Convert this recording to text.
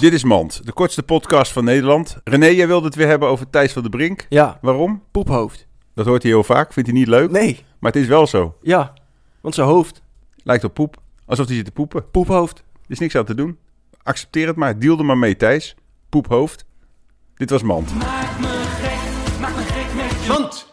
Dit is Mand, de kortste podcast van Nederland. René, jij wilde het weer hebben over Thijs van de Brink. Ja, Waarom? poephoofd. Dat hoort hij heel vaak. Vindt hij niet leuk? Nee, Maar het is wel zo. ja. Want zijn hoofd, Lijkt op poep. Alsof hij zit te poepen. poephoofd. Er is niks aan te doen. Accepteer het maar. Deal er maar mee, Thijs. Poephoofd. Dit was Mand. Maak me gek, maak me gek met je mond.